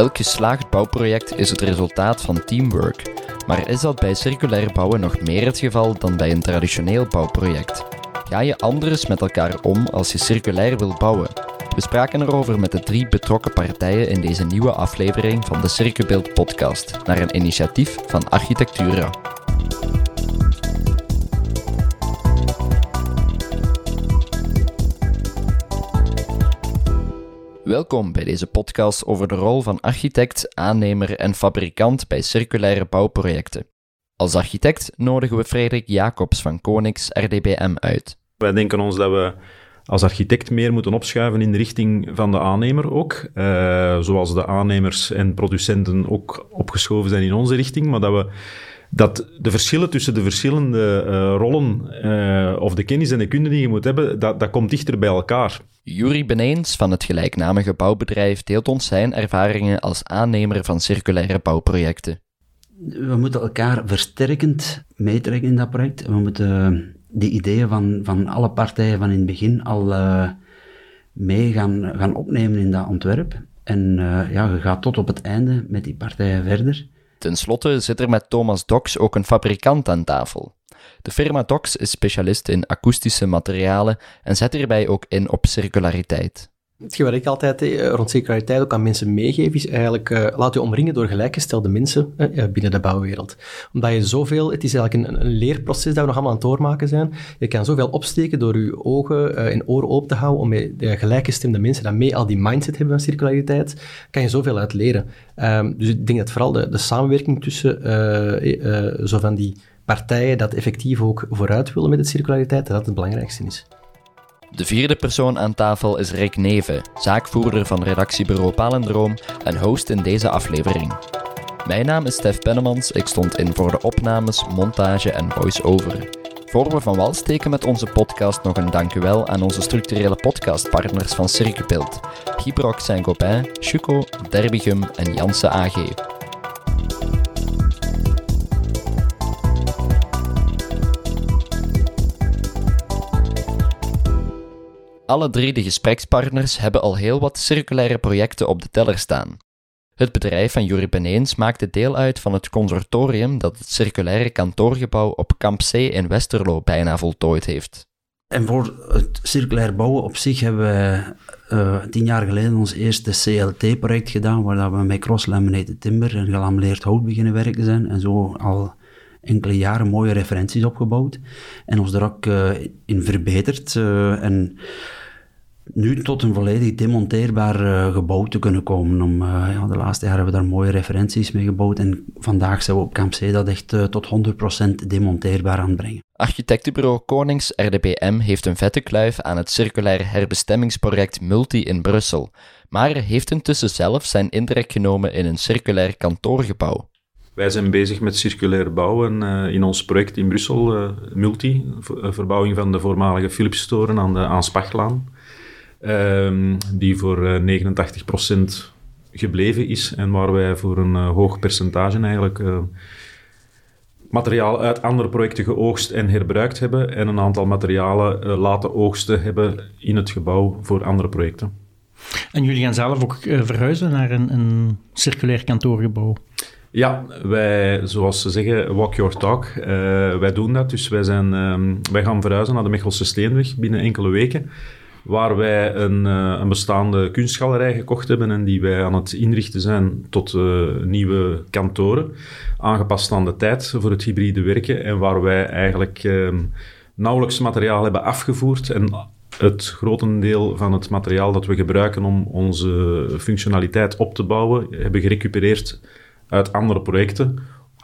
Elk geslaagd bouwproject is het resultaat van teamwork. Maar is dat bij circulair bouwen nog meer het geval dan bij een traditioneel bouwproject? Ga je anders met elkaar om als je circulair wil bouwen? We spraken erover met de drie betrokken partijen in deze nieuwe aflevering van de Circubeeld podcast, naar een initiatief van Architectura. Welkom bij deze podcast over de rol van architect, aannemer en fabrikant bij circulaire bouwprojecten. Als architect nodigen we Frederik Jacobs van Konings RDBM uit. Wij denken ons dat we als architect meer moeten opschuiven in de richting van de aannemer ook. Uh, zoals de aannemers en producenten ook opgeschoven zijn in onze richting, maar dat we dat de verschillen tussen de verschillende uh, rollen uh, of de kennis en de kunde die je moet hebben, dat, dat komt dichter bij elkaar. Jury Beneens van het gelijknamige bouwbedrijf deelt ons zijn ervaringen als aannemer van circulaire bouwprojecten. We moeten elkaar versterkend meetrekken in dat project. We moeten de ideeën van, van alle partijen van in het begin al uh, mee gaan, gaan opnemen in dat ontwerp. En ja, je gaat tot op het einde met die partijen verder. Ten slotte zit er met Thomas Dox ook een fabrikant aan tafel. De firma Dox is specialist in akoestische materialen en zet hierbij ook in op circulariteit. Hetgeen wat ik altijd eh, rond circulariteit ook aan mensen meegeef, is eigenlijk uh, laat je omringen door gelijkgestelde mensen uh, binnen de bouwwereld. Omdat je zoveel, het is eigenlijk een, een, leerproces dat we nog allemaal aan het doormaken zijn. Je kan zoveel opsteken door je ogen en oren open te houden om met de gelijkgestemde mensen die mee al die mindset hebben van circulariteit, kan je zoveel uit leren. Um, dus ik denk dat vooral de, de samenwerking tussen zo van die partijen dat effectief ook vooruit willen met de circulariteit, dat dat het belangrijkste is. De vierde persoon aan tafel is Rick Neven, zaakvoerder van redactiebureau Palendroom en host in deze aflevering. Mijn naam is Stef Pennemans, ik stond in voor de opnames, montage en voice-over. Voor we van wal steken met onze podcast nog een dankjewel aan onze structurele podcastpartners van Circupilt, Gibrox Saint-Gobain, Chuco, Derbigum en Janssen AG. Alle drie de gesprekspartners hebben al heel wat circulaire projecten op de teller staan. Het bedrijf van Jurie Beneens maakte deel uit van het consortium dat het circulaire kantoorgebouw op Kamp C in Westerlo bijna voltooid heeft. En voor het circulair bouwen op zich hebben we uh, tien jaar geleden ons eerste CLT-project gedaan, waar we met cross-laminated timber en gelameerd hout beginnen werken zijn. En zo al enkele jaren mooie referenties opgebouwd. En ons er ook uh, in verbeterd. Uh, en nu tot een volledig demonteerbaar uh, gebouw te kunnen komen. Om, uh, ja, de laatste jaren hebben we daar mooie referenties mee gebouwd en vandaag zijn we op Camp C dat echt uh, tot 100% demonteerbaar aan brengen. Architectenbureau Konings RDBM heeft een vette kluif aan het circulair herbestemmingsproject Multi in Brussel, maar heeft intussen zelf zijn intrek genomen in een circulair kantoorgebouw. Wij zijn bezig met circulair bouwen in ons project in Brussel, Multi, verbouwing van de voormalige Philips-toren aan de Aanspachlaan. Um, die voor 89% eh, gebleven is en waar wij voor een uh, hoog percentage eigenlijk uh, materiaal uit andere projecten geoogst en herbruikt hebben en een aantal materialen laten oogsten hebben in het gebouw voor andere projecten. En jullie gaan zelf ook verhuizen naar een, een circulair kantoorgebouw? Ja, wij, zoals ze zeggen, walk your talk. Uh, wij doen dat. Dus wij, zijn, um, wij gaan verhuizen naar de Mechelse Steenweg binnen enkele weken waar wij een, uh, een, bestaande kunstgalerij gekocht hebben en die wij aan het inrichten zijn tot uh, nieuwe kantoren, aangepast aan de tijd voor het hybride werken en waar wij eigenlijk uh, nauwelijks materiaal hebben afgevoerd en het grotendeel van het materiaal dat we gebruiken om onze functionaliteit op te bouwen, hebben gerecupereerd uit andere projecten.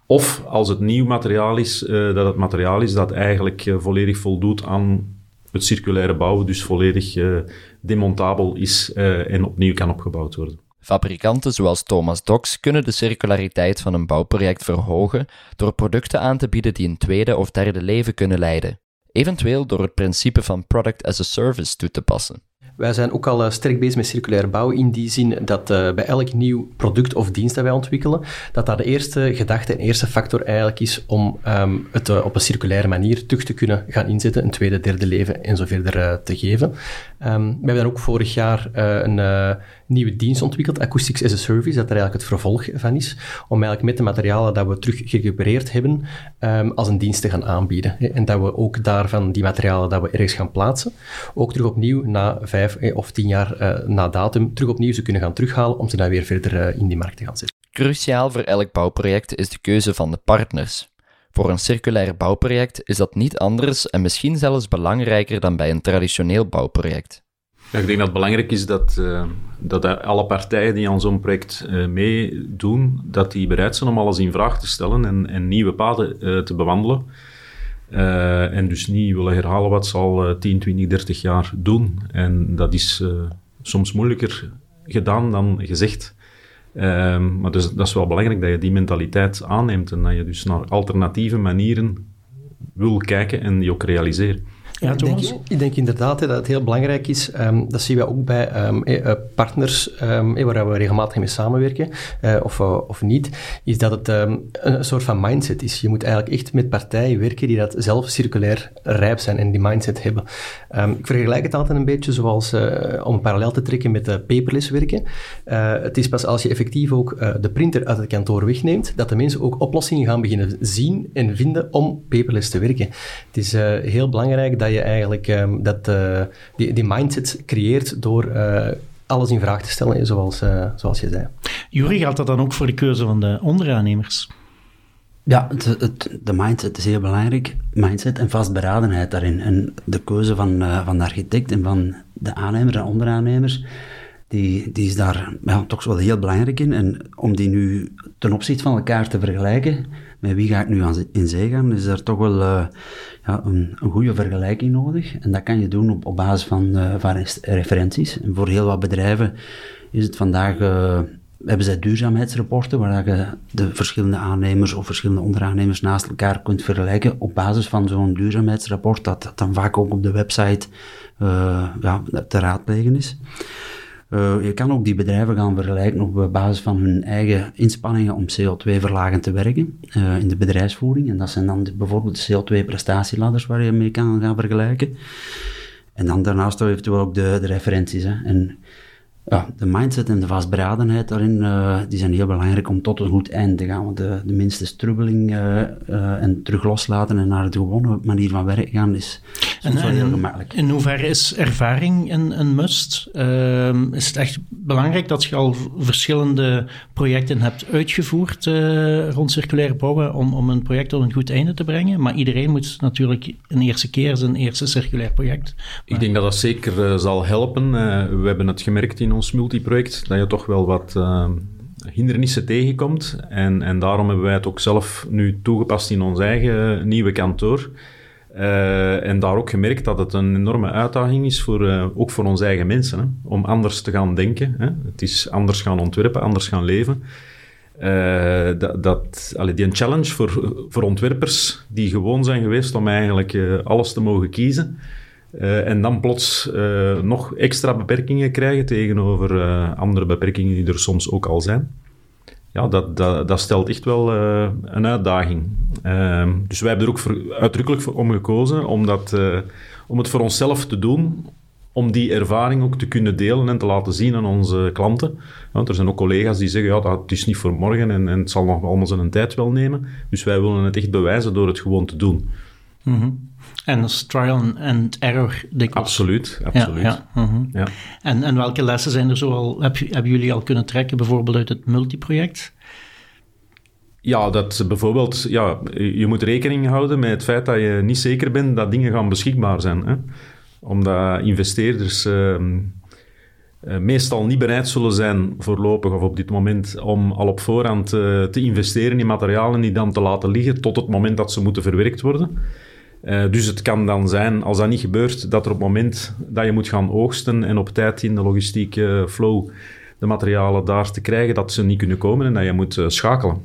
Of als het nieuw materiaal is, uh, dat het materiaal is dat eigenlijk volledig voldoet aan het circulaire bouwen dus volledig uh, demontabel is uh, en opnieuw kan opgebouwd worden. Fabrikanten zoals Thomas Dox kunnen de circulariteit van een bouwproject verhogen door producten aan te bieden die een tweede of derde leven kunnen leiden, eventueel door het principe van product as a service toe te passen. Wij zijn ook al sterk bezig met circulaire bouw in die zin dat bij elk nieuw product of dienst dat wij ontwikkelen, dat dat de eerste gedachte en eerste factor eigenlijk is om ehm, het op een circulaire manier terug te kunnen gaan inzetten, een tweede, derde leven en zo verder te geven. Um, we hebben dan ook vorig jaar een nieuwe dienst ontwikkeld, Acoustics as a Service, dat er eigenlijk het vervolg van is, om eigenlijk met de materialen dat we terug gerecupereerd hebben, um, als een dienst te gaan aanbieden. En dat we ook daarvan die materialen dat we ergens gaan plaatsen, ook terug opnieuw na vijf of tien jaar uh, na datum, terug opnieuw ze kunnen gaan terughalen om ze dan weer verder uh, in die markt te gaan zetten. Cruciaal voor elk bouwproject is de keuze van de partners. Voor een circulair bouwproject is dat niet anders en misschien zelfs belangrijker dan bij een traditioneel bouwproject. Ik denk dat het belangrijk is dat, uh, dat alle partijen die aan zo'n project uh, meedoen, dat die bereid zijn om alles in vraag te stellen en, en nieuwe paden uh, te bewandelen. en dus niet willen herhalen wat ze al 10, 20, 30 jaar doen. En dat is soms moeilijker gedaan dan gezegd. Ehm, maar dus, dat is wel belangrijk dat je die mentaliteit aanneemt en dat je dus naar alternatieve manieren wil kijken en die ook realiseert. Ja, ik, denk, ik denk inderdaad dat het heel belangrijk is, um, dat zien we ook bij um, uh, partners um, waar we regelmatig mee samenwerken, uh, of, uh, of niet, is dat het een, een, soort van mindset is. Je moet eigenlijk echt met partijen werken die dat zelf circulair rijp zijn en die mindset hebben. ik vergelijk het altijd een beetje zoals, om een parallel te trekken met de paperless werken. het is pas als je effectief ook de printer uit het kantoor wegneemt, dat de mensen ook oplossingen gaan beginnen zien en vinden om paperless te werken. Het is heel belangrijk dat dat je eigenlijk um, dat, uh, die, die mindset creëert door uh, alles in vraag te stellen, zoals, uh, zoals je zei. Jury, geldt dat dan ook voor de keuze van de onderaannemers? Ja, het, het, de mindset is heel belangrijk. Mindset en vastberadenheid daarin. En de keuze van, uh, van de architect en van de aannemers en onderaannemers, die, die is daar ja, toch wel heel belangrijk in. En om die nu ten opzichte van elkaar te vergelijken, met wie ga ik nu aan in zee gaan, is er toch wel uh, ja, een, een goede vergelijking nodig. En dat kan je doen op, op basis van, uh, van referenties. En voor heel wat bedrijven is het vandaag, uh, hebben zij duurzaamheidsrapporten, waar je de verschillende aannemers of verschillende onderaannemers naast elkaar kunt vergelijken op basis van zo'n duurzaamheidsrapport, dat, dat dan vaak ook op de website ja, te raadplegen is. Uh, je kan ook die bedrijven gaan vergelijken op basis van hun eigen inspanningen om CO2-verlagend te werken uh, in de bedrijfsvoering. En dat zijn dan de, bijvoorbeeld de CO2-prestatieladders waar je mee kan gaan vergelijken. En dan daarnaast eventueel ook de, de referenties. Hè. En ja, de mindset en de vastberadenheid daarin, uh, die zijn heel belangrijk om tot een goed eind te gaan. Want de, de minste strubbeling uh, uh, en terug loslaten en naar de gewone manier van werken gaan is en, wel heel gemakkelijk. In hoeverre is ervaring een, een must? Ehm, is het echt belangrijk dat je al verschillende projecten hebt uitgevoerd rond circulaire bouwen om, om een project tot een goed einde te brengen? Maar iedereen moet natuurlijk een eerste keer zijn eerste circulair project. Ik denk dat dat zeker zal helpen. we hebben het gemerkt in ons multiproject, dat je toch wel wat uh, hindernissen tegenkomt. En, en daarom hebben wij het ook zelf nu toegepast in ons eigen nieuwe kantoor. Uh, en daar ook gemerkt dat het een enorme uitdaging is, voor, uh, ook voor onze eigen mensen, hè, om anders te gaan denken. Hè. Het is anders gaan ontwerpen, anders gaan leven. Uh, dat, dat, allee, die een challenge voor, voor ontwerpers die gewoon zijn geweest om eigenlijk alles te mogen kiezen. Uh, en dan plots uh, nog extra beperkingen krijgen tegenover uh, andere beperkingen die er soms ook al zijn. Ja, dat, dat, dat stelt echt wel een uitdaging. Ehm, dus wij hebben er ook uitdrukkelijk voor om gekozen om, om het voor onszelf te doen, om die ervaring ook te kunnen delen en te laten zien aan onze klanten. Want er zijn ook collega's die zeggen, ja, dat is niet voor morgen en, en het zal nog allemaal zijn tijd wel nemen. Dus wij willen het echt bewijzen door het gewoon te doen. -hmm. En dat is trial and error dikwijls. Absoluut, absoluut. Ja, ja. Mm ja. En, en welke lessen zijn er zo al, heb, hebben jullie al kunnen trekken, bijvoorbeeld uit het multiproject? Ja, dat bijvoorbeeld, ja, je moet rekening houden met het feit dat je niet zeker bent dat dingen gaan beschikbaar zijn. Hè? Omdat investeerders uh, meestal niet bereid zullen zijn, voorlopig of op dit moment, om al op voorhand uh, te investeren in materialen die dan te laten liggen tot het moment dat ze moeten verwerkt worden. Uh, dus het kan dan zijn, als dat niet gebeurt, dat er op het moment dat je moet gaan oogsten en op tijd in de logistieke flow de materialen daar te krijgen, dat ze niet kunnen komen en dat je moet uh, schakelen.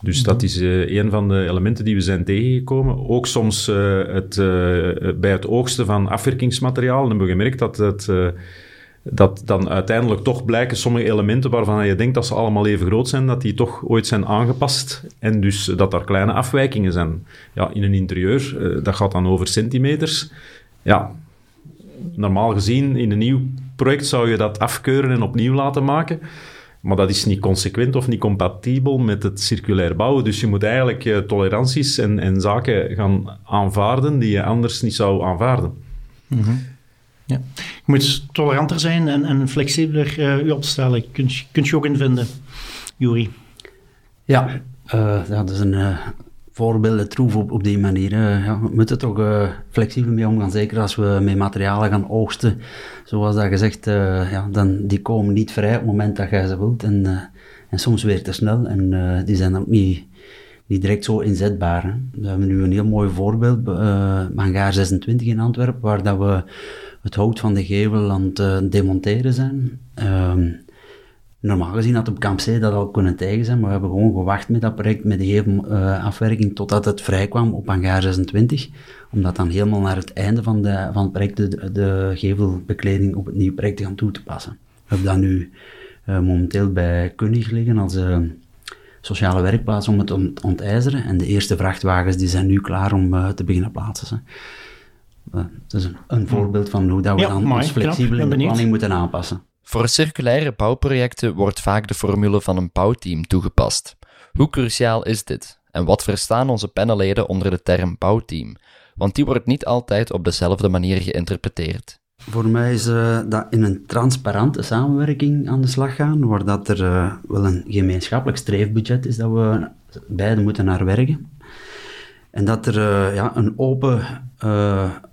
Dus dat is uh, een van de elementen die we zijn tegengekomen. Ook soms het, bij het oogsten van afwerkingsmateriaal hebben we gemerkt dat het dat dan uiteindelijk toch blijken sommige elementen waarvan je denkt dat ze allemaal even groot zijn, dat die toch ooit zijn aangepast en dus dat daar kleine afwijkingen zijn. Ja, in een interieur, dat gaat dan over centimeters. Ja, normaal gezien in een nieuw project zou je dat afkeuren en opnieuw laten maken. Maar dat is niet consequent of niet compatibel met het circulair bouwen. Dus je moet eigenlijk uh, toleranties en, en zaken gaan aanvaarden die je anders niet zou aanvaarden. Mm ja. Je moet toleranter zijn en, en flexibeler uh, je opstellen. Kunt, kunt je ook invinden, Juri? Ja, uh, dat is een voorbeelden troef op, die manier. ja, we moeten toch uh, flexibel mee omgaan, zeker als we met materialen gaan oogsten. Zoals dat gezegd, uh, ja, dan, die komen niet vrij op het moment dat jij ze wilt. En, uh, en soms weer te snel. En die zijn ook niet, niet direct zo inzetbaar. We hebben nu een heel mooi voorbeeld, uh, Mangaar 26 in Antwerpen, waar dat we het hout van de gevel aan het demonteren zijn. Ehm, normaal gezien had op Camp C dat al kunnen tegen zijn, maar we hebben gewoon gewacht met dat project, met de hele uh, afwerking, totdat het vrijkwam op hangar 26, om dat dan helemaal naar het einde van, de, van het project de, gevelbekleding op het nieuwe project te gaan toe te passen. We hebben dat nu uh, momenteel bij Kunnig liggen als sociale werkplaats om het ont ontijzeren en de eerste vrachtwagens die zijn nu klaar om te beginnen plaatsen. Dat is een, een, voorbeeld van hoe dat we ja, dan ons flexibel in de planning moeten aanpassen. Voor circulaire bouwprojecten wordt vaak de formule van een bouwteam toegepast. Hoe cruciaal is dit? En wat verstaan onze panelleden onder de term bouwteam? Want die wordt niet altijd op dezelfde manier geïnterpreteerd. Voor mij is uh, dat in een transparante samenwerking aan de slag gaan, waar dat er uh, wel een gemeenschappelijk streefbudget is dat we beide moeten naar werken. En dat er uh, ja, een open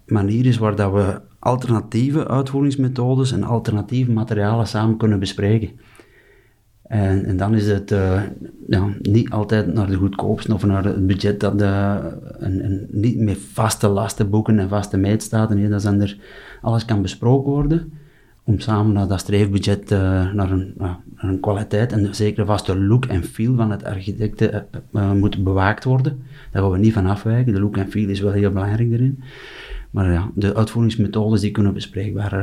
manier is waar dat we alternatieve uitvoeringsmethodes en alternatieve materialen samen kunnen bespreken. En, en dan is het uh, ja, niet altijd naar de goedkoopste of naar het budget dat de, en, niet met vaste lastenboeken en vaste meetstaten. Nee, dat er, alles kan besproken worden om samen naar dat streefbudget uh, naar, een, uh, naar een kwaliteit en zeker vaste look en feel van het architecten uh, moet bewaakt worden. Daar gaan we niet van afwijken. De look en feel is wel heel belangrijk erin. Maar ja, de uitvoeringsmethodes die kunnen bespreekbaar.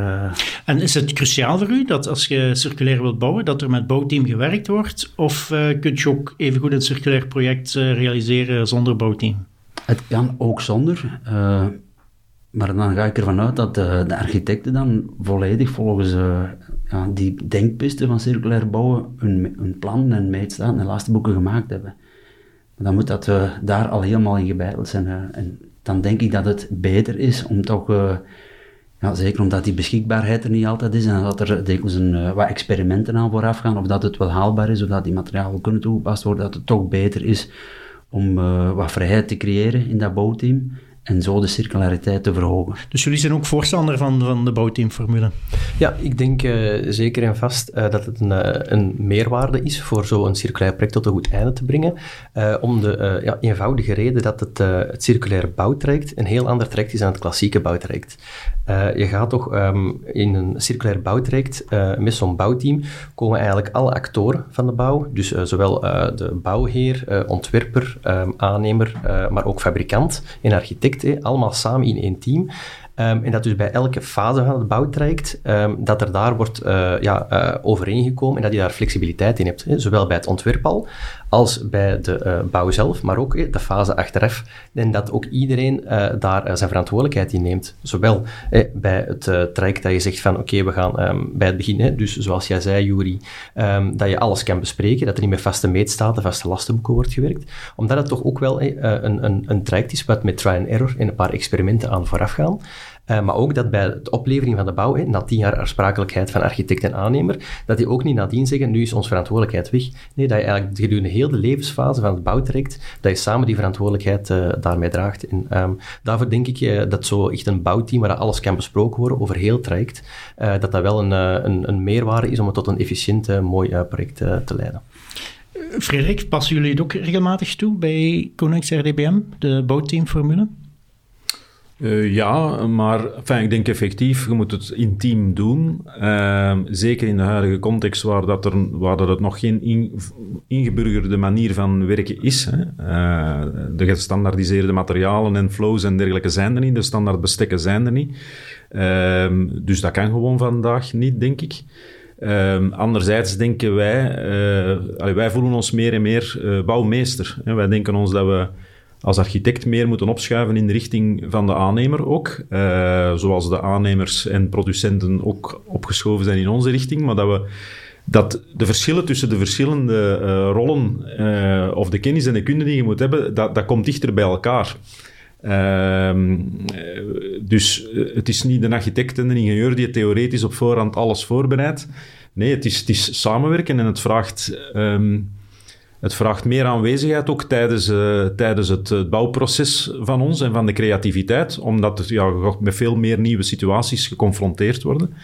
En is het cruciaal voor u dat als je circulair wilt bouwen, dat er met bouwteam gewerkt wordt? Of kunt je ook evengoed een circulair project realiseren zonder bouwteam? Het kan ook zonder. Maar dan ga ik ervan uit dat de, de architecten dan volledig volgens ja, die denkpisten van circulair bouwen hun, hun plan en meetstaat en laatste gemaakt hebben. Maar dan moet dat daar al helemaal in gebeiteld zijn. en dan denk ik dat het beter is om toch, ja, zeker omdat die beschikbaarheid er niet altijd is en dat er dikwijls een, wat experimenten aan vooraf gaan, of dat het wel haalbaar is, of dat die materialen kunnen toegepast worden, dat het toch beter is om wat vrijheid te creëren in dat bouwteam en zo de circulariteit te verhogen. Dus jullie zijn ook voorstander van, van de bouwteamformule? Ja, ik denk uh, zeker en vast uh, dat het een, uh, een meerwaarde is voor zo'n circulair project tot een goed einde te brengen. om de ja, eenvoudige reden dat het, het circulaire bouwtraject een heel ander traject is dan het klassieke bouwtraject. je gaat toch um, in een circulair bouwtraject met zo'n bouwteam komen eigenlijk alle actoren van de bouw, dus zowel de bouwheer, ontwerper, um, aannemer, maar ook fabrikant en architect allemaal samen in één team. Um, en dat dus bij elke fase van het bouwtraject, um, dat er daar wordt uh, ja, uh, overeengekomen en dat je daar flexibiliteit in hebt. Zowel bij het ontwerp al, als bij de uh, bouw zelf, maar ook de fase achteraf. En dat ook iedereen daar zijn verantwoordelijkheid in neemt. Zowel bij het traject dat je zegt van oké, we gaan um, bij het begin, hè, dus zoals jij zei, Juri, dat je alles kan bespreken, dat er niet met vaste meetstaten, vaste lastenboeken wordt gewerkt. Omdat het toch ook wel een, een, een traject is wat met try and error en een paar experimenten aan vooraf gaan. Uh, maar ook dat bij de oplevering van de bouw, hè, na tien jaar aansprakelijkheid van architect en aannemer, dat die ook niet nadien zeggen, nu is onze verantwoordelijkheid weg. Nee, dat je eigenlijk gedurende heel de levensfase van het bouwtraject, dat je samen die verantwoordelijkheid uh, daarmee draagt. En um, daarvoor denk ik uh, dat zo echt een bouwteam waar alles kan besproken worden over heel het traject, dat dat wel een, een, een, meerwaarde is om het tot een efficiënt, mooi project te leiden. Frederik, passen jullie het ook regelmatig toe bij Konex RDBM, de bouwteamformule? Uh, ja, maar enfin, ik denk effectief, je moet het intiem doen. Uh, zeker in de huidige context waar, dat er, waar dat het nog geen in, ingeburgerde manier van werken is. Hè. Uh, de gestandaardiseerde materialen en flows en dergelijke zijn er niet. De standaard bestekken zijn er niet. Ehm, dus dat kan gewoon vandaag niet, denk ik. Um, anderzijds denken wij, uh, wij voelen ons meer en meer bouwmeester. Hè. Wij denken ons dat we als architect meer moeten opschuiven in de richting van de aannemer ook. Uh, zoals de aannemers en producenten ook opgeschoven zijn in onze richting. Maar dat we dat de verschillen tussen de verschillende uh, rollen uh, of de kennis en de kunde die je moet hebben, dat, dat komt dichter bij elkaar. Uh, dus het is niet de architect en de ingenieur die theoretisch op voorhand alles voorbereidt. Nee, het is, het is samenwerken en het vraagt um, het vraagt meer aanwezigheid ook tijdens, uh, tijdens het, bouwproces van ons en van de creativiteit, omdat ja, met veel meer nieuwe situaties geconfronteerd worden.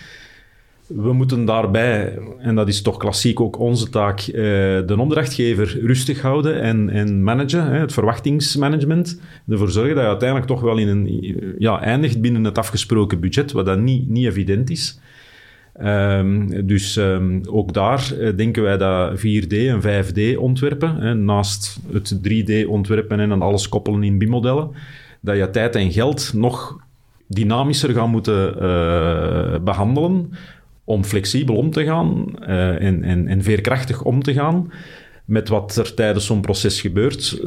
We moeten daarbij, en dat is toch klassiek ook onze taak, uh, de opdrachtgever rustig houden en, en managen, hè, het verwachtingsmanagement. Ervoor zorgen dat je uiteindelijk toch wel in een, ja, eindigt binnen het afgesproken budget, wat dan niet, niet evident is. Um, dus um, ook daar uh, denken wij dat 4D en 5D ontwerpen, hè, naast het 3D ontwerpen en dan alles koppelen in BIM-modellen, dat je tijd en geld nog dynamischer gaan moeten uh, behandelen om flexibel om te gaan en, en, en, veerkrachtig om te gaan met wat er tijdens zo'n proces gebeurt,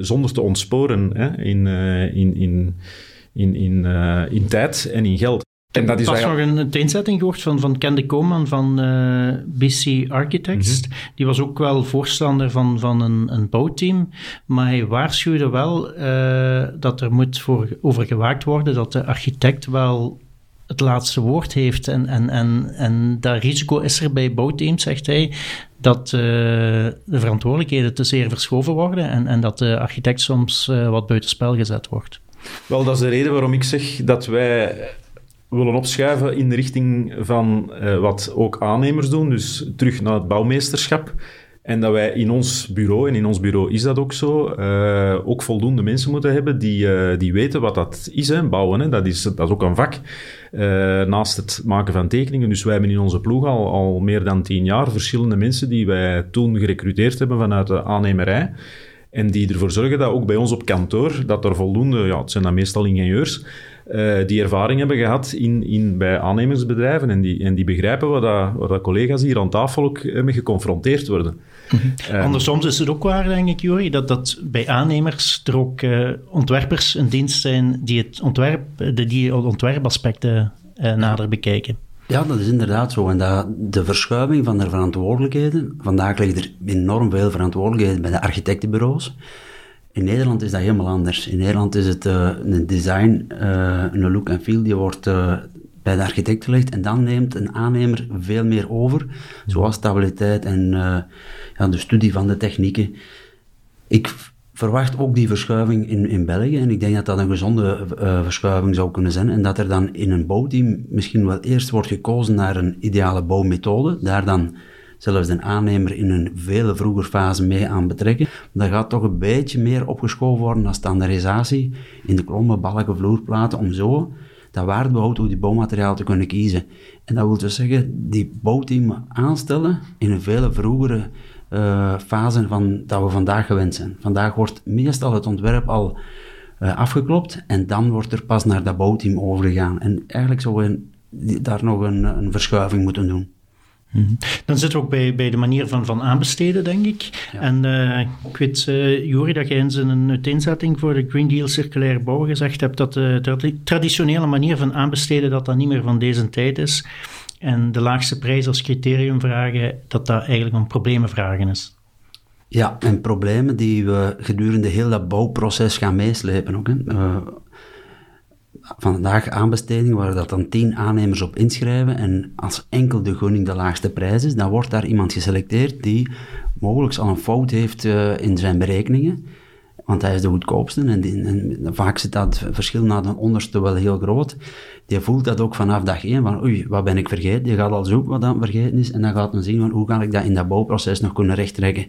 zonder te ontsporen hè, in, in, in, in, in, in tijd en in geld. En dat is pas nog een uiteenzetting gehoord van, van Ken de Koopman van uh, eh, BC Architects. Mhm. Die was ook wel voorstander van, van een, een bouwteam. Maar hij waarschuwde wel uh, dat er moet voor, over gewaakt worden dat de architect wel het laatste woord heeft. En, en, en, en dat risico is er bij bouwteams, zegt hij, dat uh, de verantwoordelijkheden te zeer verschoven worden en, en dat de architect soms wat buitenspel gezet wordt. Wel, dat is de reden waarom ik zeg dat wij willen opschuiven in de richting van uh, wat ook aannemers doen, dus terug naar het bouwmeesterschap. En dat wij in ons bureau, en in ons bureau is dat ook zo, uh, ook voldoende mensen moeten hebben die, uh, die weten wat dat is, hè, bouwen. Hè. Dat, is dat is ook een vak, naast het maken van tekeningen. Dus wij hebben in onze ploeg al, al meer dan tien jaar verschillende mensen die wij toen gerecruiteerd hebben vanuit de aannemerij. En die ervoor zorgen dat ook bij ons op kantoor, dat er voldoende, ja, het zijn dan meestal ingenieurs, uh, die ervaring hebben gehad in, in, bij aannemersbedrijven en die, en die begrijpen wat, dat, wat dat collega's hier aan tafel ook eh, mee geconfronteerd worden. uh, Andersom is het ook waar, denk ik, Jori, dat, dat bij aannemers er ook uh, ontwerpers een dienst zijn die het ontwerp, de, die ontwerpaspecten nader bekijken. Ja, dat is inderdaad zo. En dat, de verschuiving van de verantwoordelijkheden, vandaag ligt er enorm veel verantwoordelijkheden bij de architectenbureaus. In Nederland is dat helemaal anders. In Nederland is het uh, een design, uh, een look en feel, die wordt uh, bij de architect gelegd en dan neemt een aannemer veel meer over, zoals stabiliteit en ja, de studie van de technieken. Ik verwacht ook die verschuiving in, in België en ik denk dat dat een gezonde verschuiving zou kunnen zijn en dat er dan in een bouwteam misschien wel eerst wordt gekozen naar een ideale bouwmethode, daar dan zelfs de aannemer in een veel vroeger fase mee aan betrekken. Dat gaat toch een beetje meer opgeschoven worden als standaardisatie in de klommen, balken, vloerplaten, om zo dat waardebehoud op die bouwmateriaal te kunnen kiezen. En dat wil dus zeggen, die bouwteam aanstellen in een veel vroegere uh, fase van dat we vandaag gewend zijn. Vandaag wordt meestal het ontwerp al uh, afgeklopt en dan wordt er pas naar dat bouwteam overgegaan. En eigenlijk zouden we daar nog een, een verschuiving moeten doen. Mhm. Dan zitten we ook bij, bij de manier van, van aanbesteden, denk ik. En uh, ik weet, uh, Jori, dat jij in zijn uiteenzetting voor de Green Deal circulaire bouw gezegd hebt dat de traditionele manier van aanbesteden dat dat niet meer van deze tijd is. En de laagste prijs als criterium vragen, dat dat eigenlijk een problemenvragen is. Ja, en problemen die we gedurende heel dat bouwproces gaan meeslepen ook. Hè. Uh, vandaag aanbesteding waar dat dan tien aannemers op inschrijven en als enkel de gunning de laagste prijs is, dan wordt daar iemand geselecteerd die mogelijk al een fout heeft uh, in zijn berekeningen want hij is de goedkoopste en, en vaak zit dat verschil naar de onderste wel heel groot. Die voelt dat ook vanaf dag één, van oei, wat ben ik vergeten? Die gaat al zoeken wat dan vergeten is en dan gaat men zien van hoe kan ik dat in dat bouwproces nog kunnen rechttrekken.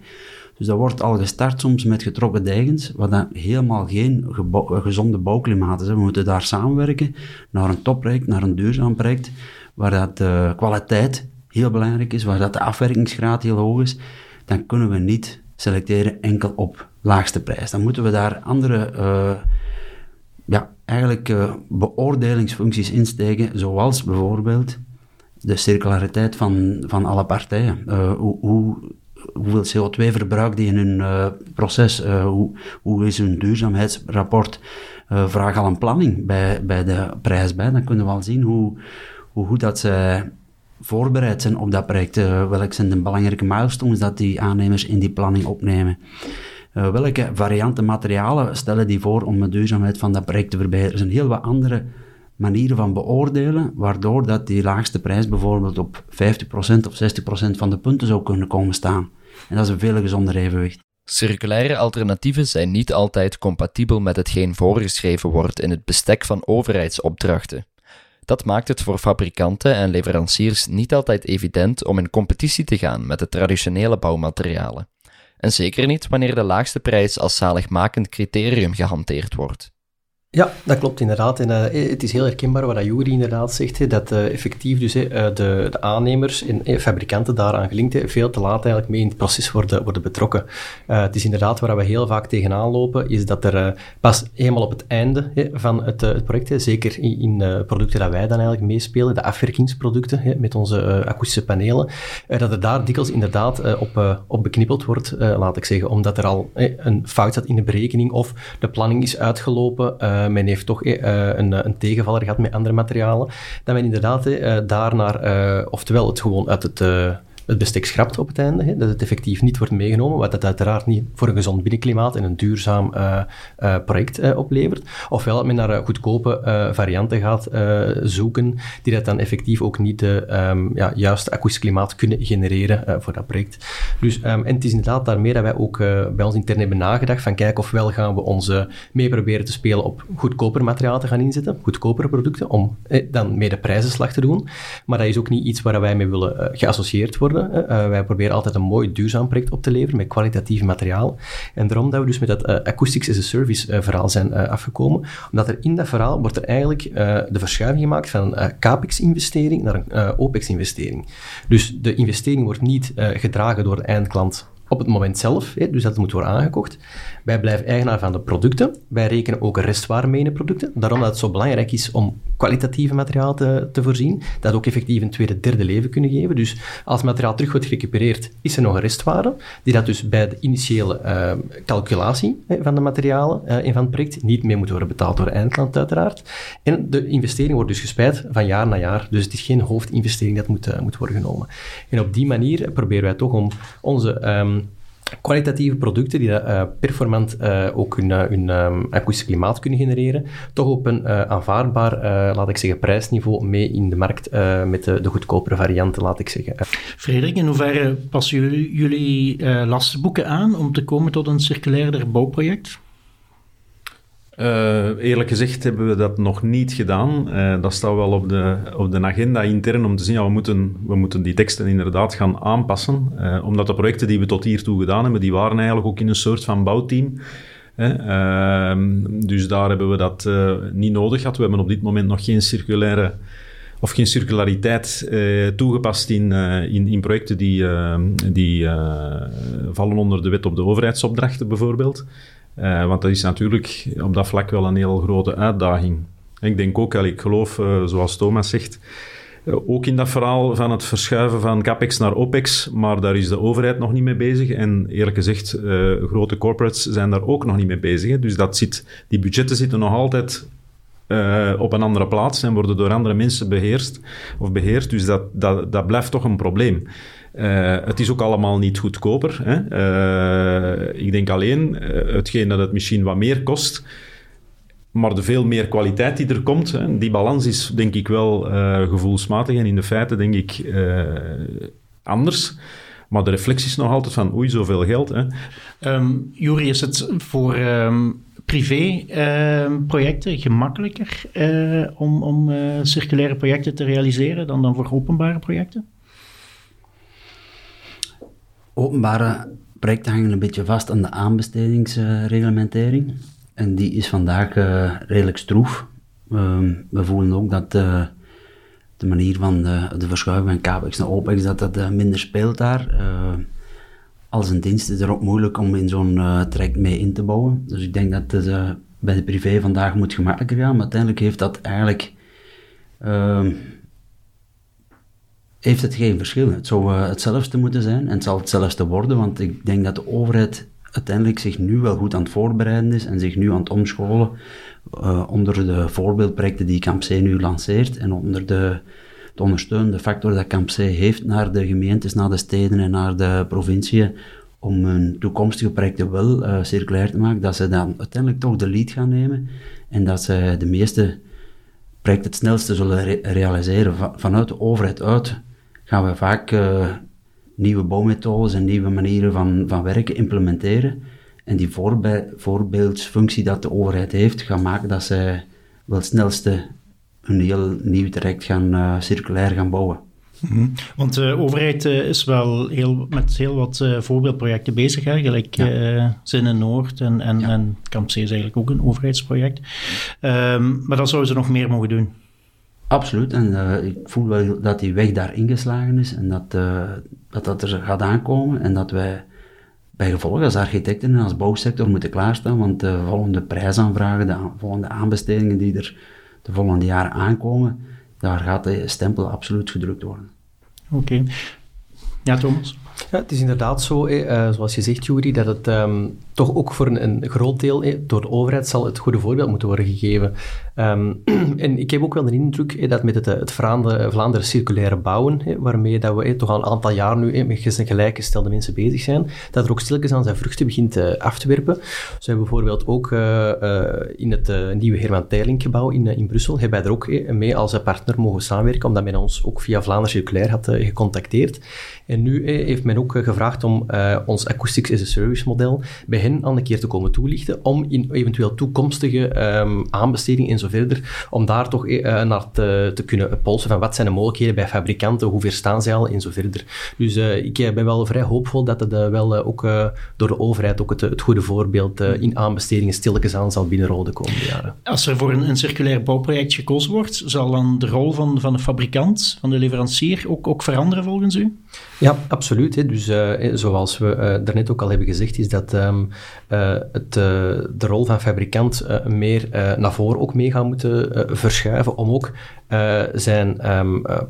Dus dat wordt al gestart soms met getrokken degens, wat dan helemaal geen gezonde bouwklimaat is. We moeten daar samenwerken naar een topproject, naar een duurzaam project, waar dat de kwaliteit heel belangrijk is, waar dat de afwerkingsgraad heel hoog is. Dan kunnen we niet selecteren enkel op laagste prijs. Dan moeten we daar andere, uh, ja, eigenlijk uh, beoordelingsfuncties insteken, zoals bijvoorbeeld de circulariteit van, van alle partijen. Uh, hoe, hoe, hoeveel CO2 verbruikt die in hun proces? hoe, hoe is hun duurzaamheidsrapport? vraag al een planning bij, bij de prijs bij. Dan kunnen we al zien hoe, hoe goed dat zij voorbereid zijn op dat project. Welke zijn de belangrijke milestones dat die aannemers in die planning opnemen? Uh, welke varianten materialen stellen die voor om de duurzaamheid van dat project te verbeteren? Er zijn heel wat andere manieren van beoordelen, waardoor dat die laagste prijs bijvoorbeeld op 50% of 60% van de punten zou kunnen komen staan. En dat is een veel gezonder evenwicht. Circulaire alternatieven zijn niet altijd compatibel met hetgeen voorgeschreven wordt in het bestek van overheidsopdrachten. Dat maakt het voor fabrikanten en leveranciers niet altijd evident om in competitie te gaan met de traditionele bouwmaterialen. En zeker niet wanneer de laagste prijs als zaligmakend criterium gehanteerd wordt. Ja, dat klopt inderdaad. En uh, het is heel herkenbaar wat Juri inderdaad zegt, dat uh, effectief dus uh, de, de, aannemers en fabrikanten daaraan gelinkt veel te laat eigenlijk mee in het proces worden, worden betrokken. het is inderdaad waar we heel vaak tegenaan lopen, is dat er pas eenmaal op het einde van het, het project, zeker in, in producten dat wij dan eigenlijk meespelen, de afwerkingsproducten met onze akoestische panelen, dat er daar dikwijls inderdaad op, op beknippeld wordt, laat ik zeggen, omdat er al een fout zat in de berekening of de planning is uitgelopen men heeft toch uh, een, een, tegenvaller gehad met andere materialen, dat men inderdaad uh, daarnaar, oftewel het gewoon uit het het bestek schrapt op het einde, hè, dat het effectief niet wordt meegenomen, wat dat uiteraard niet voor een gezond binnenklimaat en een duurzaam uh, uh, project uh, oplevert. Ofwel dat men naar goedkope varianten gaat zoeken, die dat dan effectief ook niet de um, ja, juiste akoestisch klimaat kunnen genereren voor dat project. Dus, um, en het is inderdaad daarmee dat wij ook bij ons intern hebben nagedacht van kijk ofwel gaan we ons mee proberen te spelen op goedkoper materiaal te gaan inzetten, goedkopere producten, om dan mee de prijzenslag te doen. Maar dat is ook niet iets waar wij mee willen geassocieerd worden. Uh, wij proberen altijd een mooi duurzaam project op te leveren met kwalitatieve materiaal. En daarom dat we dus met dat uh, Acoustics as a Service verhaal zijn afgekomen. Omdat er in dat verhaal wordt er eigenlijk de verschuiving gemaakt van een CAPEX-investering naar een OPEX-investering. Dus de investering wordt niet gedragen door de eindklant op het moment zelf, dus dat moet worden aangekocht. Wij blijven eigenaar van de producten. Wij rekenen ook restwaarde mee in de producten. Daarom dat het zo belangrijk is om kwalitatieve materiaal te, te voorzien, dat ook effectief een tweede, derde leven kunnen geven. Dus als materiaal terug wordt gerecupereerd, is er nog een restwaarde, die dat dus bij de initiële uh, calculatie van de materialen uh, en van het project niet meer moet worden betaald door de eindklant uiteraard. En de investering wordt dus gespreid van jaar naar jaar, dus het is geen hoofdinvestering dat moet, uh, moet worden genomen. En op die manier proberen wij toch om onze um, kwalitatieve producten die uh, performant uh, ook hun, uh, hun akoestisch klimaat kunnen genereren, toch op een aanvaardbaar, laat ik zeggen, prijsniveau mee in de markt met de, de, goedkopere varianten, laat ik zeggen. Frederik, in hoeverre passen jullie, jullie lastenboeken aan om te komen tot een circulairder bouwproject? Uh, eerlijk gezegd hebben we dat nog niet gedaan. Uh, dat staat wel op de, op de agenda intern om te zien, ja, we moeten, we moeten die teksten inderdaad gaan aanpassen. Uh, omdat de projecten die we tot hiertoe gedaan hebben, die waren eigenlijk ook in een soort van bouwteam. Ehm, dus daar hebben we dat niet nodig gehad. We hebben op dit moment nog geen circulaire of geen circulariteit toegepast in, in, in, projecten die, die vallen onder de wet op de overheidsopdrachten bijvoorbeeld. Uh, want dat is natuurlijk op dat vlak wel een heel grote uitdaging. ik denk ook, ik geloof, uh, zoals Thomas zegt, uh, ook in dat verhaal van het verschuiven van CAPEX naar OPEX, maar daar is de overheid nog niet mee bezig. En eerlijk gezegd, grote corporates zijn daar ook nog niet mee bezig. Dus dat zit, die budgetten zitten nog altijd op een andere plaats en worden door andere mensen beheerst of beheerd. Dus dat, dat, dat blijft toch een probleem. Uh, het is ook allemaal niet goedkoper. Hè? Uh, ik denk alleen, uh, hetgeen dat het misschien wat meer kost, maar de veel meer kwaliteit die er komt, hè, die balans is denk ik wel gevoelsmatig en in de feiten denk ik anders. Maar de reflectie is nog altijd van, oei, zoveel geld. Hè. Um, Jury, is het voor um, privé-projecten uh, gemakkelijker om, om circulaire projecten te realiseren dan, dan voor openbare projecten? Openbare projecten hangen een beetje vast aan de aanbestedingsreglementering. En die is vandaag redelijk stroef. Um, we voelen ook dat de manier van de, verschuiving van CAPEX naar OPEX, dat dat minder speelt daar. als een dienst is het ook moeilijk om in zo'n traject mee in te bouwen. Dus ik denk dat het bij de privé vandaag moet gemakkelijker gaan, maar uiteindelijk heeft dat eigenlijk uh, heeft het geen verschil. Het zou uh, hetzelfde moeten zijn en het zal hetzelfde worden, want ik denk dat de overheid uiteindelijk zich nu wel goed aan het voorbereiden is en zich nu aan het omscholen uh, onder de voorbeeldprojecten die Camp C nu lanceert en onder de, de ondersteunende factor dat Camp C heeft naar de gemeentes, naar de steden en naar de provinciën om hun toekomstige projecten wel uh, circulair te maken, dat ze dan uiteindelijk toch de lead gaan nemen en dat ze de meeste projecten het snelste zullen re realiseren. Va vanuit de overheid uit gaan we vaak uh, nieuwe bouwmethodes en nieuwe manieren van, van werken implementeren. En die voorbeeldsfunctie dat de overheid heeft, gaat maken dat zij wel het snelste een heel nieuw traject gaan uh, circulair gaan bouwen. Mm -hmm. Want de overheid uh, is wel heel, met heel wat uh, voorbeeldprojecten bezig, hè? gelijk ja. Zinnen Noord en, en, ja. en Camp C is eigenlijk ook een overheidsproject. Um, maar dat zouden ze nog meer mogen doen. Absoluut, en ik voel wel dat die weg daar ingeslagen is en dat, dat dat er gaat aankomen en dat wij bij gevolg als architecten en als bouwsector moeten klaarstaan, want de volgende prijsaanvragen, de volgende aanbestedingen die er de volgende jaren aankomen, daar gaat de stempel absoluut gedrukt worden. Oké. Okay. Ja, Thomas? Ja, het is inderdaad zo, eh, zoals je zegt, Jury, dat het um, toch ook voor een, een groot deel eh, door de overheid zal het goede voorbeeld moeten worden gegeven. Um, en ik heb ook wel de indruk eh, dat met het, het Vlaanderen, circulaire bouwen, waarmee dat we eh, toch al een aantal jaar nu met gelijkgestelde mensen bezig zijn, dat er ook stilletjes aan zijn vruchten begint af te werpen. Zo hebben we bijvoorbeeld ook in het nieuwe Herman Teirlink gebouw in, in Brussel, hebben wij er ook mee als partner mogen samenwerken, omdat men ons ook via Vlaanderen Circulair had gecontacteerd. En nu heeft men ook gevraagd om ons Acoustics as a Service model bij hen al een keer te komen toelichten, om in eventueel toekomstige um, aanbestedingen en zo verder, om daar toch uh, naar te, te, kunnen polsen van wat zijn de mogelijkheden bij fabrikanten, hoe ver staan zij al en zo verder. Dus uh, ik ben wel vrij hoopvol dat het uh, wel ook door de overheid ook het, het goede voorbeeld in aanbestedingen stilletjes aan zal binnenrollen de komende jaren. Als er voor een, een, circulair bouwproject gekozen wordt, zal dan de rol van, van de fabrikant, van de leverancier, ook, ook veranderen volgens u? Ja, absoluut. Hè. Dus zoals we daarnet ook al hebben gezegd, is dat um, het, de rol van fabrikant meer naar voren ook mee gaat moeten verschuiven om ook zijn uh,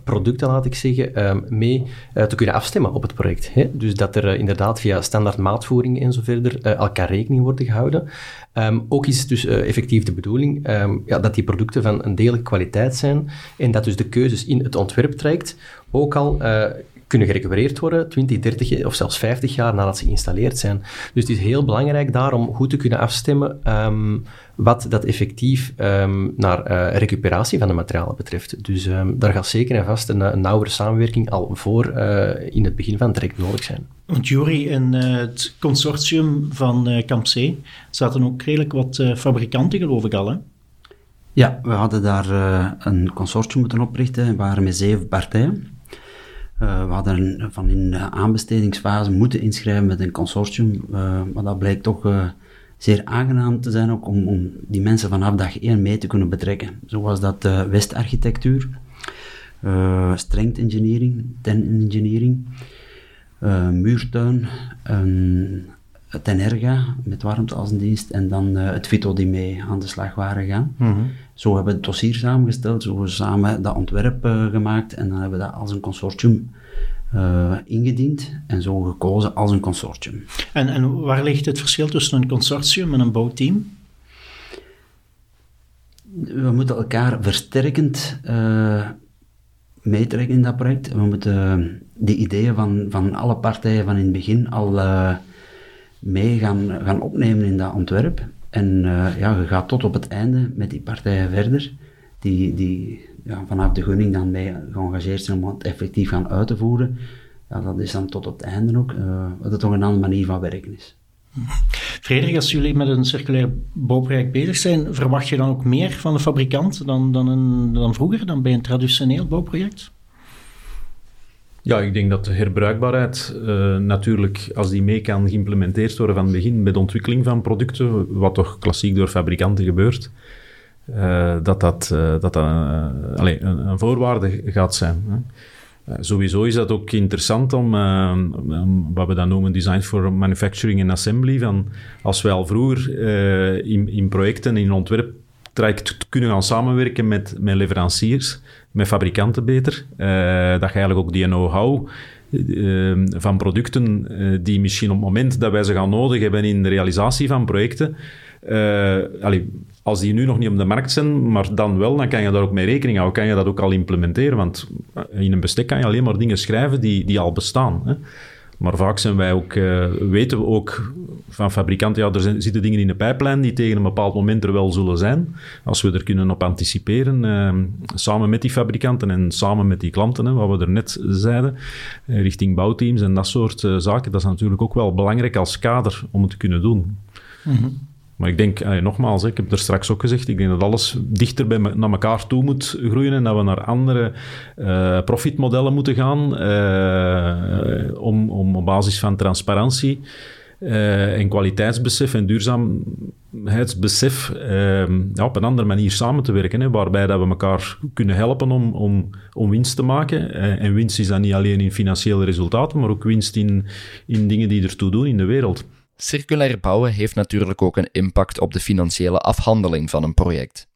producten, laat ik zeggen, um, mee te kunnen afstemmen op het project. Hè? Dus dat er inderdaad via standaard maatvoeringen en zo elkaar rekening worden gehouden. Um, ook is het dus effectief de bedoeling ja, dat die producten van een degelijke kwaliteit zijn en dat dus de keuzes in het ontwerptraject ook al kunnen gerecupereerd worden 20, 30 of zelfs 50 jaar nadat ze geïnstalleerd zijn. Dus het is heel belangrijk daarom goed te kunnen afstemmen um, wat dat effectief um, naar uh, recuperatie van de materialen betreft. Dus um, daar gaat zeker en vast een, een nauwere samenwerking al voor uh, in het begin van het traject nodig zijn. Want Jury, in uh, het consortium van Camp C zaten ook redelijk wat fabrikanten, geloof ik al, hè? Ja, we hadden daar een consortium moeten oprichten. We waren met zeven partijen. Uh, we hadden van in de aanbestedingsfase moeten inschrijven met een consortium, uh, maar dat blijkt toch uh, zeer aangenaam te zijn ook om, om, die mensen vanaf dag 1 mee te kunnen betrekken. Zo was dat Westarchitectuur, Strength Engineering, Ten Engineering, Muurtuin, Tenerga met warmte als dienst en dan het Vito die mee aan de slag waren gaan. -hmm. Zo hebben we het dossier samengesteld, zo hebben we samen dat ontwerp uh, gemaakt en dan hebben we dat als een consortium uh, ingediend en zo gekozen als een consortium. En, en waar ligt het verschil tussen een consortium en een bouwteam? We moeten elkaar versterkend uh, meetrekken in dat project. We moeten de ideeën van, van alle partijen van in het begin al mee gaan, gaan opnemen in dat ontwerp. En uh, ja, je gaat tot op het einde met die partijen verder, die, die ja, vanaf de gunning dan mee geëngageerd zijn om het effectief gaan uit te voeren. ja, dat is dan tot op het einde ook, dat het toch een andere manier van werken is. Frederik, als jullie met een circulair bouwproject bezig zijn, verwacht je dan ook meer van de fabrikant dan, dan, een, dan vroeger, dan bij een traditioneel bouwproject? Ja, ik denk dat de herbruikbaarheid uh, natuurlijk, als die mee kan geïmplementeerd worden van het begin bij de ontwikkeling van producten, wat toch klassiek door fabrikanten gebeurt, uh, dat dat, uh, dat, allez, een, een, voorwaarde gaat zijn. Hè. Sowieso is dat ook interessant om, wat we dan noemen design for manufacturing and assembly, van als wij al vroeger in, in projecten, in ontwerp traject kunnen gaan samenwerken met, met leveranciers, met fabrikanten beter. Uh, dat je eigenlijk ook die know-how uh, van producten uh, die misschien op het moment dat wij ze gaan nodig hebben in de realisatie van projecten, allee, als die nu nog niet op de markt zijn, maar dan wel, dan kan je daar ook mee rekening houden. Kan je dat ook al implementeren, want in een bestek kan je alleen maar dingen schrijven die, die al bestaan. Hè. Maar vaak zijn wij ook, uh, weten we ook van fabrikanten, ja, er zitten dingen in de pijplijn die tegen een bepaald moment er wel zullen zijn. Als we er kunnen op anticiperen, uh, samen met die fabrikanten en samen met die klanten, hè, wat we er net zeiden, uh, richting bouwteams en dat soort zaken, dat is natuurlijk ook wel belangrijk als kader om het te kunnen doen. Mm maar ik denk, nogmaals, ik heb er straks ook gezegd, ik denk dat alles dichter bij naar elkaar toe moet groeien en dat we naar andere uh, profitmodellen moeten gaan uh, om, om op basis van transparantie uh, en kwaliteitsbesef en duurzaamheidsbesef ja, op een andere manier samen te werken, hè, waarbij dat we elkaar kunnen helpen om, om, om winst te maken. en winst is dan niet alleen in financiële resultaten, maar ook winst in, in dingen die ertoe doen in de wereld. Circulair bouwen heeft natuurlijk ook een impact op de financiële afhandeling van een project.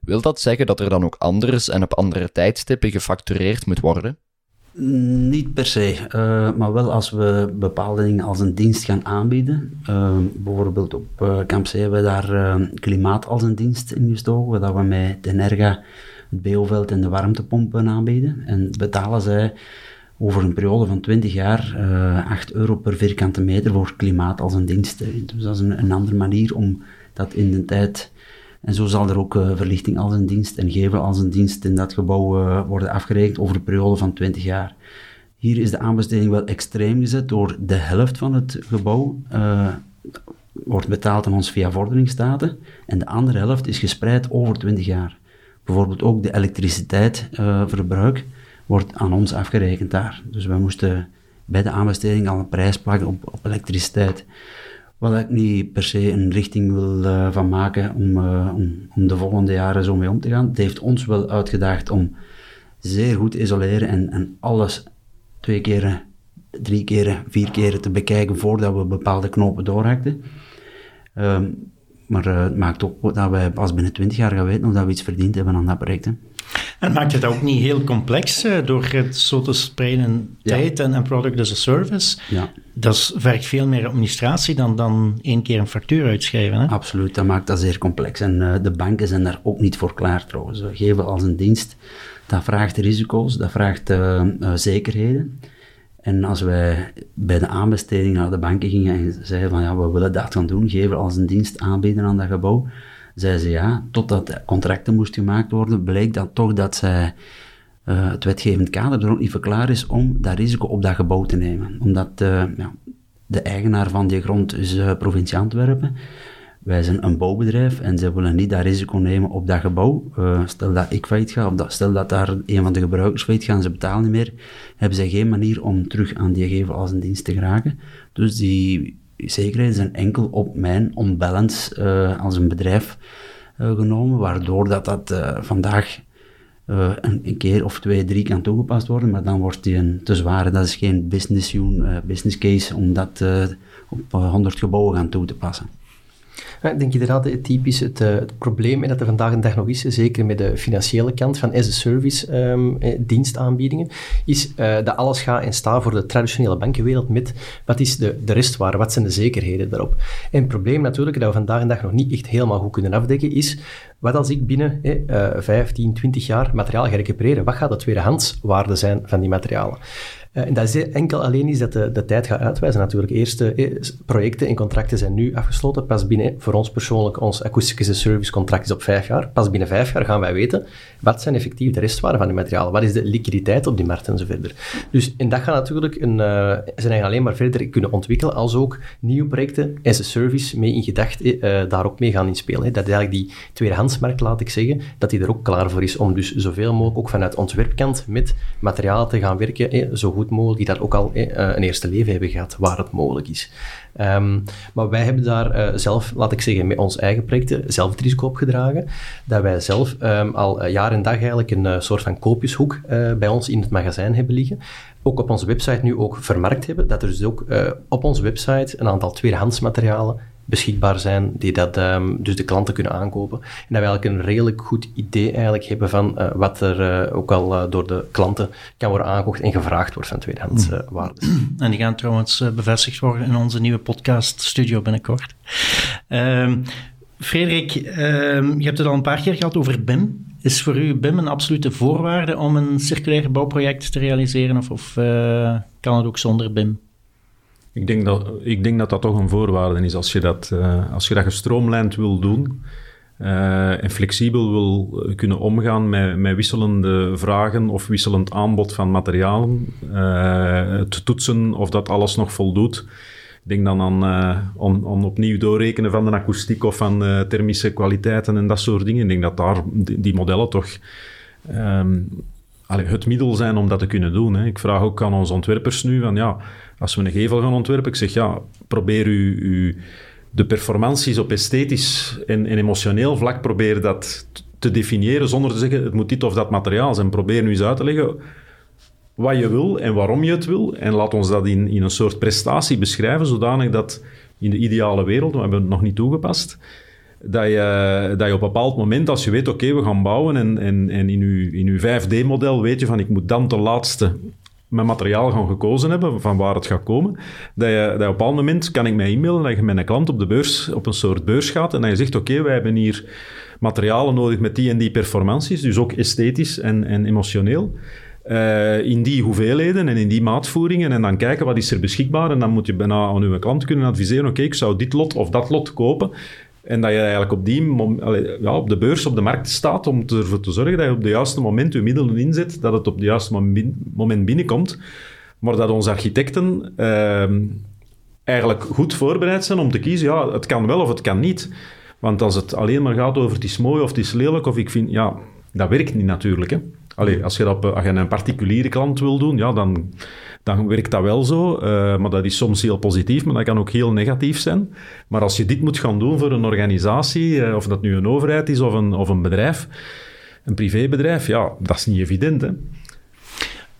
Wil dat zeggen dat er dan ook anders en op andere tijdstippen gefactureerd moet worden? Niet per se, uh, maar wel als we bepaalde dingen als een dienst gaan aanbieden. Uh, bijvoorbeeld op uh, Camp C hebben we daar klimaat als een dienst in gestoken, waar we met Energa het bioveld en de warmtepompen aanbieden. En betalen zij over een periode van 20 jaar uh, eh, 8 euro per vierkante meter voor klimaat als een dienst. Dus dat is een, een andere manier om dat in de tijd. En zo zal er ook uh, verlichting als een dienst en gevel als een dienst in dat gebouw uh, worden afgerekend over een periode van 20 jaar. Hier is de aanbesteding wel extreem gezet door de helft van het gebouw wordt betaald aan ons via vorderingsstaten en de andere helft is gespreid over 20 jaar. Bijvoorbeeld ook de elektriciteitsverbruik wordt aan ons afgerekend daar. Dus we moesten bij de aanbesteding al een prijs plakken op, op elektriciteit. Wat ik niet per se een richting wil uh, van maken om, uh, om, om, de volgende jaren zo mee om te gaan. Het heeft ons wel uitgedaagd om zeer goed te isoleren en, en alles twee keren, drie keren, vier keren te bekijken voordat we bepaalde knopen doorhakten. Um, maar uh, het maakt ook dat wij pas binnen 20 jaar gaan weten of dat we iets verdiend hebben aan dat project. En maakt het ook niet heel complex uh, door het zo te spreiden tijd en, en, product as a service? Ja. Dat vergt veel meer administratie dan, dan één keer een factuur uitschrijven. Hè? Absoluut, dat maakt dat zeer complex. En uh, de banken zijn daar ook niet voor klaar trouwens. We geven als een dienst, dat vraagt risico's, dat vraagt zekerheden. En als wij bij de aanbesteding naar de banken gingen en zeiden van ja, we willen dat gaan doen, geven als een dienst aanbieden aan dat gebouw, zeiden ze ja, totdat contracten moesten gemaakt worden, bleek dat toch dat zij, uh, het wetgevend kader er ook niet voor klaar is om dat risico op dat gebouw te nemen. Omdat uh, ja, de eigenaar van die grond is uh, provincie Antwerpen. Wij zijn een bouwbedrijf en ze willen niet dat risico nemen op dat gebouw. Stel dat ik failliet ga, of dat, stel dat daar een van de gebruikers failliet gaan, ze betalen niet meer, hebben ze geen manier om terug aan die gevel als een dienst te geraken. Dus die zekerheden zijn enkel op mijn onbalance uh, als een bedrijf uh, genomen, waardoor dat, dat vandaag een, een, keer of twee, drie kan toegepast worden, maar dan wordt die een te zware. Dat is geen business, business case om dat op 100 gebouwen gaan toe te passen. Ik denk inderdaad typisch het, uh, het probleem dat er vandaag de dag nog is, zeker met de financiële kant van as-a-service um, dienstaanbiedingen, is uh, dat alles gaat en staat voor de traditionele bankenwereld met wat is de, de restwaarde, wat zijn de zekerheden daarop. En het probleem natuurlijk dat we vandaag de dag nog niet echt helemaal goed kunnen afdekken is, wat als ik binnen eh, 15, 20 jaar materiaal ga recupereren, wat gaat de tweedehandswaarde zijn van die materialen? Uh, en dat is enkel alleen is dat de, de tijd gaat uitwijzen natuurlijk. Eerste eh, projecten en contracten zijn nu afgesloten. Pas binnen, voor ons persoonlijk, ons akoestische service contract is op vijf jaar. Pas binnen vijf jaar gaan wij weten wat zijn effectief de restwaarde van die materialen. Wat is de liquiditeit op die markt en zo verder. Dus, en dat gaat natuurlijk een, uh, alleen maar verder kunnen ontwikkelen als ook nieuwe projecten as a service mee in gedacht uh, daar ook mee gaan inspelen. Hè. Dat is eigenlijk die tweedehandsmarkt, laat ik zeggen, dat die er ook klaar voor is om dus zoveel mogelijk ook vanuit ontwerpkant met materialen te gaan werken, hè, zo mogelijk, die dat ook al hè, een eerste leven hebben gehad, waar het mogelijk is. Um, maar wij hebben daar uh, zelf, laat ik zeggen, met ons eigen projecten zelf het risico opgedragen, dat wij zelf um, al jaar en dag eigenlijk een soort van koopjeshoek bij ons in het magazijn hebben liggen. Ook op onze website nu ook vermarkt hebben, dat er dus ook op onze website een aantal tweedehands materialen beschikbaar zijn, die dat um, dus de klanten kunnen aankopen. En dat we eigenlijk een redelijk goed idee eigenlijk hebben van uh, wat er uh, ook al uh, door de klanten kan worden aangekocht en gevraagd wordt van tweedehands mm. waardes. En die gaan trouwens bevestigd worden in onze nieuwe podcast studio binnenkort. Um, Frederik, um, je hebt het al een paar keer gehad over BIM. Is voor u BIM een absolute voorwaarde om een circulair bouwproject te realiseren of, of kan het ook zonder BIM? Ik denk, dat, ik denk dat dat toch een voorwaarde is als je dat, uh, als je dat gestroomlijnd wil doen uh, en flexibel wil kunnen omgaan met, met wisselende vragen of wisselend aanbod van materialen, uh, te toetsen of dat alles nog voldoet. Ik denk dan aan, opnieuw doorrekenen van de akoestiek of van thermische kwaliteiten en dat soort dingen. Ik denk dat daar die, modellen toch um, het middel zijn om dat te kunnen doen. Hè. Ik vraag ook aan onze ontwerpers nu van ja als we een gevel gaan ontwerpen, ik zeg ja, probeer u, de performanties op esthetisch en, en, emotioneel vlak, probeer dat te definiëren zonder te zeggen het moet dit of dat materiaal zijn. Probeer nu eens uit te leggen wat je wil en waarom je het wil. En laat ons dat in, in een soort prestatie beschrijven, zodanig dat in de ideale wereld, we hebben het nog niet toegepast, dat je, dat je op een bepaald moment, als je weet, oké, we gaan bouwen en, en, en in je, in uw 5D-model weet je van, ik moet dan ten laatste met materiaal gaan gekozen hebben, van waar het gaat komen, dat je, dat je op een bepaald moment kan ik mij e-mailen dat je met een klant op de beurs, op een soort beurs gaat en dat je zegt, oké, wij hebben hier materialen nodig met die en die performanties, dus ook esthetisch en, en emotioneel. Uh, in die hoeveelheden en in die maatvoeringen en dan kijken wat is er beschikbaar en dan moet je bijna aan uw klant kunnen adviseren, oké, ik zou dit lot of dat lot kopen en dat je eigenlijk op, die ja, op de beurs, op de markt staat om ervoor te zorgen dat je op het juiste moment je middelen inzet, dat het op het juiste moment binnenkomt. Maar dat onze architecten uh, eigenlijk goed voorbereid zijn om te kiezen, ja, het kan wel of het kan niet. Want als het alleen maar gaat over het is mooi of het is lelijk, of ik vind, ja, dat werkt niet natuurlijk. Hè. Allee, als je dat als je een particuliere klant wil doen, ja, dan dan werkt dat wel zo. Uh, maar dat is soms heel positief, maar dat kan ook heel negatief zijn. Maar als je dit moet gaan doen voor een organisatie, uh, of dat nu een overheid is of een, of een bedrijf, een privébedrijf, ja, dat is niet evident. Hè?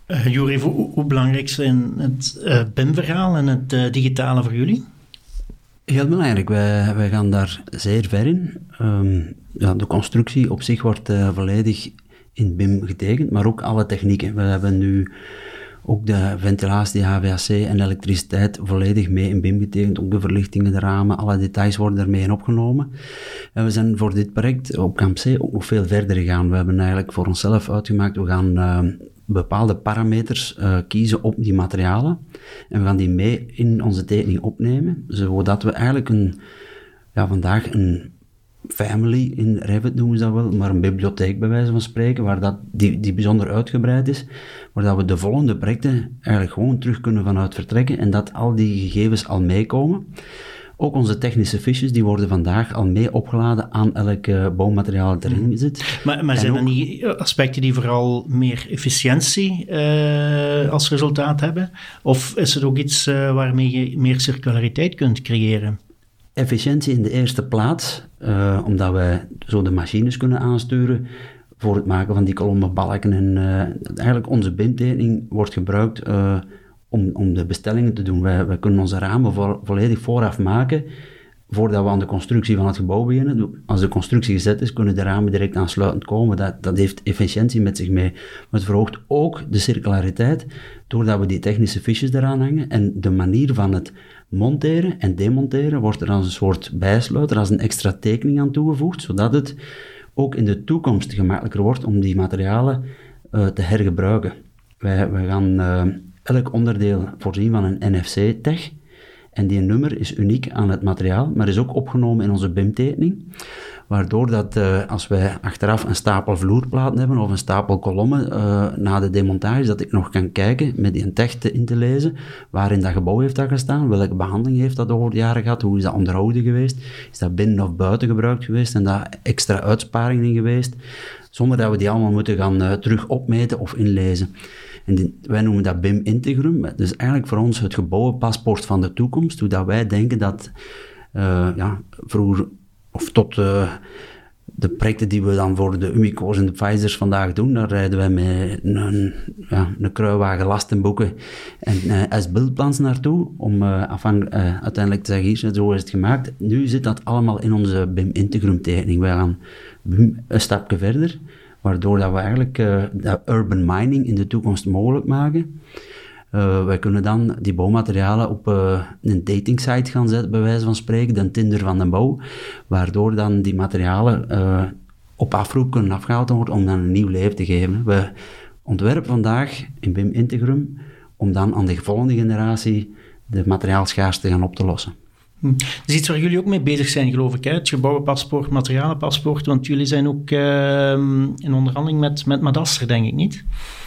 Uh, hoe, hoe, belangrijk zijn het uh, BIM-verhaal en het uh, digitale voor jullie? Heel belangrijk. Wij, wij gaan daar zeer ver in. Um, ja, de constructie op zich wordt volledig in BIM getekend, maar ook alle technieken. We hebben nu ook de ventilatie, HVAC en elektriciteit volledig mee in BIM getekend. Ook de verlichtingen, de ramen, alle details worden ermee in opgenomen. En we zijn voor dit project op Camp C ook nog veel verder gegaan. We hebben eigenlijk voor onszelf uitgemaakt, we gaan uh, bepaalde parameters uh, kiezen op die materialen. En we gaan die mee in onze tekening opnemen, zodat we eigenlijk een, ja, vandaag een family in Revit noemen ze dat wel, maar een bibliotheek bij wijze van spreken, waar dat, die, die bijzonder uitgebreid is, waar dat we de volgende projecten eigenlijk gewoon terug kunnen vanuit vertrekken en dat al die gegevens al meekomen. Ook onze technische fiches, die worden vandaag al mee opgeladen aan elk uh, bouwmateriaal dat erin zit. Maar, maar zijn er niet aspecten die vooral meer efficiëntie uh, als resultaat hebben? Of is het ook iets uh, waarmee je meer circulariteit kunt creëren? Efficiëntie in de eerste plaats, uh, omdat we zo de machines kunnen aansturen voor het maken van die kolommen, balken. En uh, eigenlijk onze bindtekening wordt gebruikt uh, om, om de bestellingen te doen. Wij, kunnen onze ramen vo volledig vooraf maken voordat we aan de constructie van het gebouw beginnen. Als de constructie gezet is, kunnen de ramen direct aansluitend komen. Dat, dat heeft efficiëntie met zich mee. Maar het verhoogt ook de circulariteit, doordat we die technische fiches eraan hangen. En de manier van het monteren en demonteren wordt er als een soort bijsluiter, als een extra tekening aan toegevoegd, zodat het ook in de toekomst gemakkelijker wordt om die materialen uh, te hergebruiken. Wij, gaan uh, elk onderdeel voorzien van een NFC-tag. En die nummer is uniek aan het materiaal, maar is ook opgenomen in onze BIM-tekening. Waardoor dat uh, als wij achteraf een stapel vloerplaten hebben of een stapel kolommen uh, na de demontage, dat ik nog kan kijken met die tag in te lezen waarin dat gebouw heeft dat gestaan, welke behandeling heeft dat over de jaren gehad, hoe is dat onderhouden geweest, is dat binnen of buiten gebruikt geweest en daar extra uitsparingen in geweest, zonder dat we die allemaal moeten gaan uh, terug opmeten of inlezen. En wij noemen dat BIM Integrum. Dus eigenlijk voor ons het gebouwenpaspoort van de toekomst, hoe dat wij denken dat ja, vroeger of tot uh, de projecten die we dan voor de Umico's en de Pfizer's vandaag doen, daar rijden wij met een, ja, een kruiwagen lastenboeken en uh, s buildplans naartoe, om afhang, uiteindelijk te zeggen, hier, zo is het gemaakt. Nu zit dat allemaal in onze BIM Integrum tekening. Wij gaan een stapje verder, waardoor dat we eigenlijk dat urban mining in de toekomst mogelijk maken. Uh, wij kunnen dan die bouwmaterialen op uh, een datingsite gaan zetten, bij wijze van spreken, de Tinder van de bouw, waardoor dan die materialen op afroep kunnen afgehaald worden om dan een nieuw leven te geven. We ontwerpen vandaag in BIM Integrum om dan aan de volgende generatie de materiaalschaarste te gaan op te lossen. Hm. Dat is iets waar jullie ook mee bezig zijn, geloof ik, hè? het gebouwenpaspoort, materialenpaspoort, want jullie zijn ook ehm, in onderhandeling met, met Madaster, denk ik niet?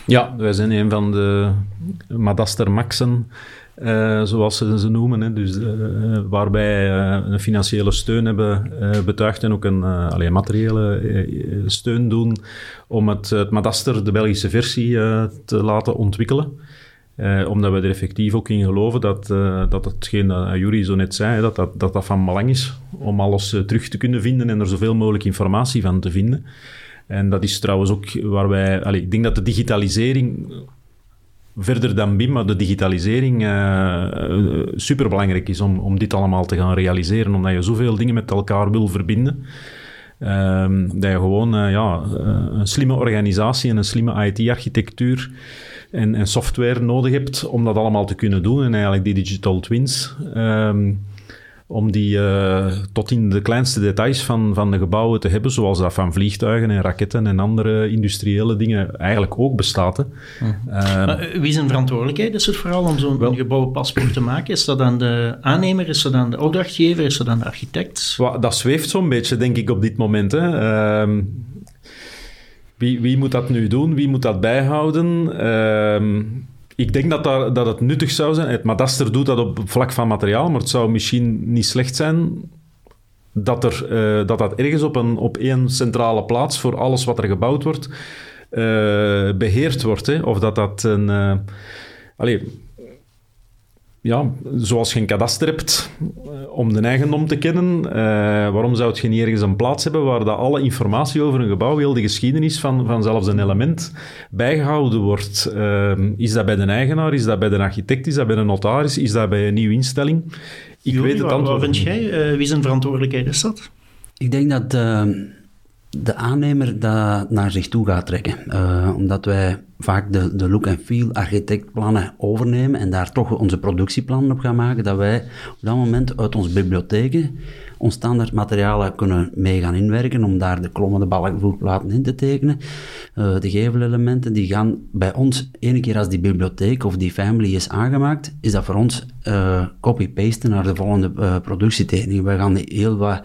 Ja, wij zijn een van de Madaster Maxen, uh, zoals ze ze noemen. Hè. Dus, uh, waarbij uh, een financiële steun hebben betuigd en ook een alleen materiële steun doen om het, het Madaster, de Belgische versie, te laten ontwikkelen. Omdat we er effectief ook in geloven dat, dat hetgeen dat Jury zo net zei, dat dat, dat dat van belang is om alles terug te kunnen vinden en er zoveel mogelijk informatie van te vinden. En dat is trouwens ook waar wij... Allez, ik denk dat de digitalisering verder dan BIM, maar de digitalisering uh, superbelangrijk is om, om dit allemaal te gaan realiseren, omdat je zoveel dingen met elkaar wil verbinden. Uh, dat je gewoon ja, een slimme organisatie en een slimme IT-architectuur en, en, software nodig hebt om dat allemaal te kunnen doen. En eigenlijk die digital twins... Ehm, om die uh, tot in de kleinste details van, van de gebouwen te hebben, zoals dat van vliegtuigen en raketten en andere industriële dingen eigenlijk ook bestaat. Uh, wie is een verantwoordelijkheid is het vooral om zo'n gebouwenpaspoort te maken? Is dat dan de aannemer, is dat dan de opdrachtgever, is dat dan de architect? Dat zweeft zo'n beetje, denk ik, op dit moment. Hè. Uh, wie, wie moet dat nu doen? Wie moet dat bijhouden? Ehm, ik denk dat, dat, het nuttig zou zijn. Het Madaster doet dat op vlak van materiaal, maar het zou misschien niet slecht zijn dat er, uh, dat, dat ergens op, een, op één centrale plaats voor alles wat er gebouwd wordt, uh, beheerd wordt. Hè? Of dat dat een. Uh, allee, ja, zoals je een kadaster hebt eh, om de eigendom te kennen, uh, waarom zou je niet ergens een plaats hebben waar dat alle informatie over een gebouw, heel de geschiedenis van, van zelfs een element, bijgehouden wordt? Uh, is dat bij de eigenaar, is dat bij de architect, is dat bij de notaris, is dat bij een nieuwe instelling? Ik weet het antwoord. Wat vind jij? Uh, wie zijn verantwoordelijkheid is dat? Ik denk dat de aannemer dat naar zich toe gaat trekken. Uh, omdat wij vaak de, de look en feel architectplannen overnemen en daar toch onze productieplannen op gaan maken, dat wij op dat moment uit onze bibliotheken ons standaard materialen kunnen mee gaan inwerken om daar de klommen, de balkvloerplaten in te tekenen. Uh, de gevelelementen, die gaan bij ons, ene keer als die bibliotheek of die family is aangemaakt, is dat voor ons uh, copy-pasten naar de volgende productietekening. Wij gaan heel wat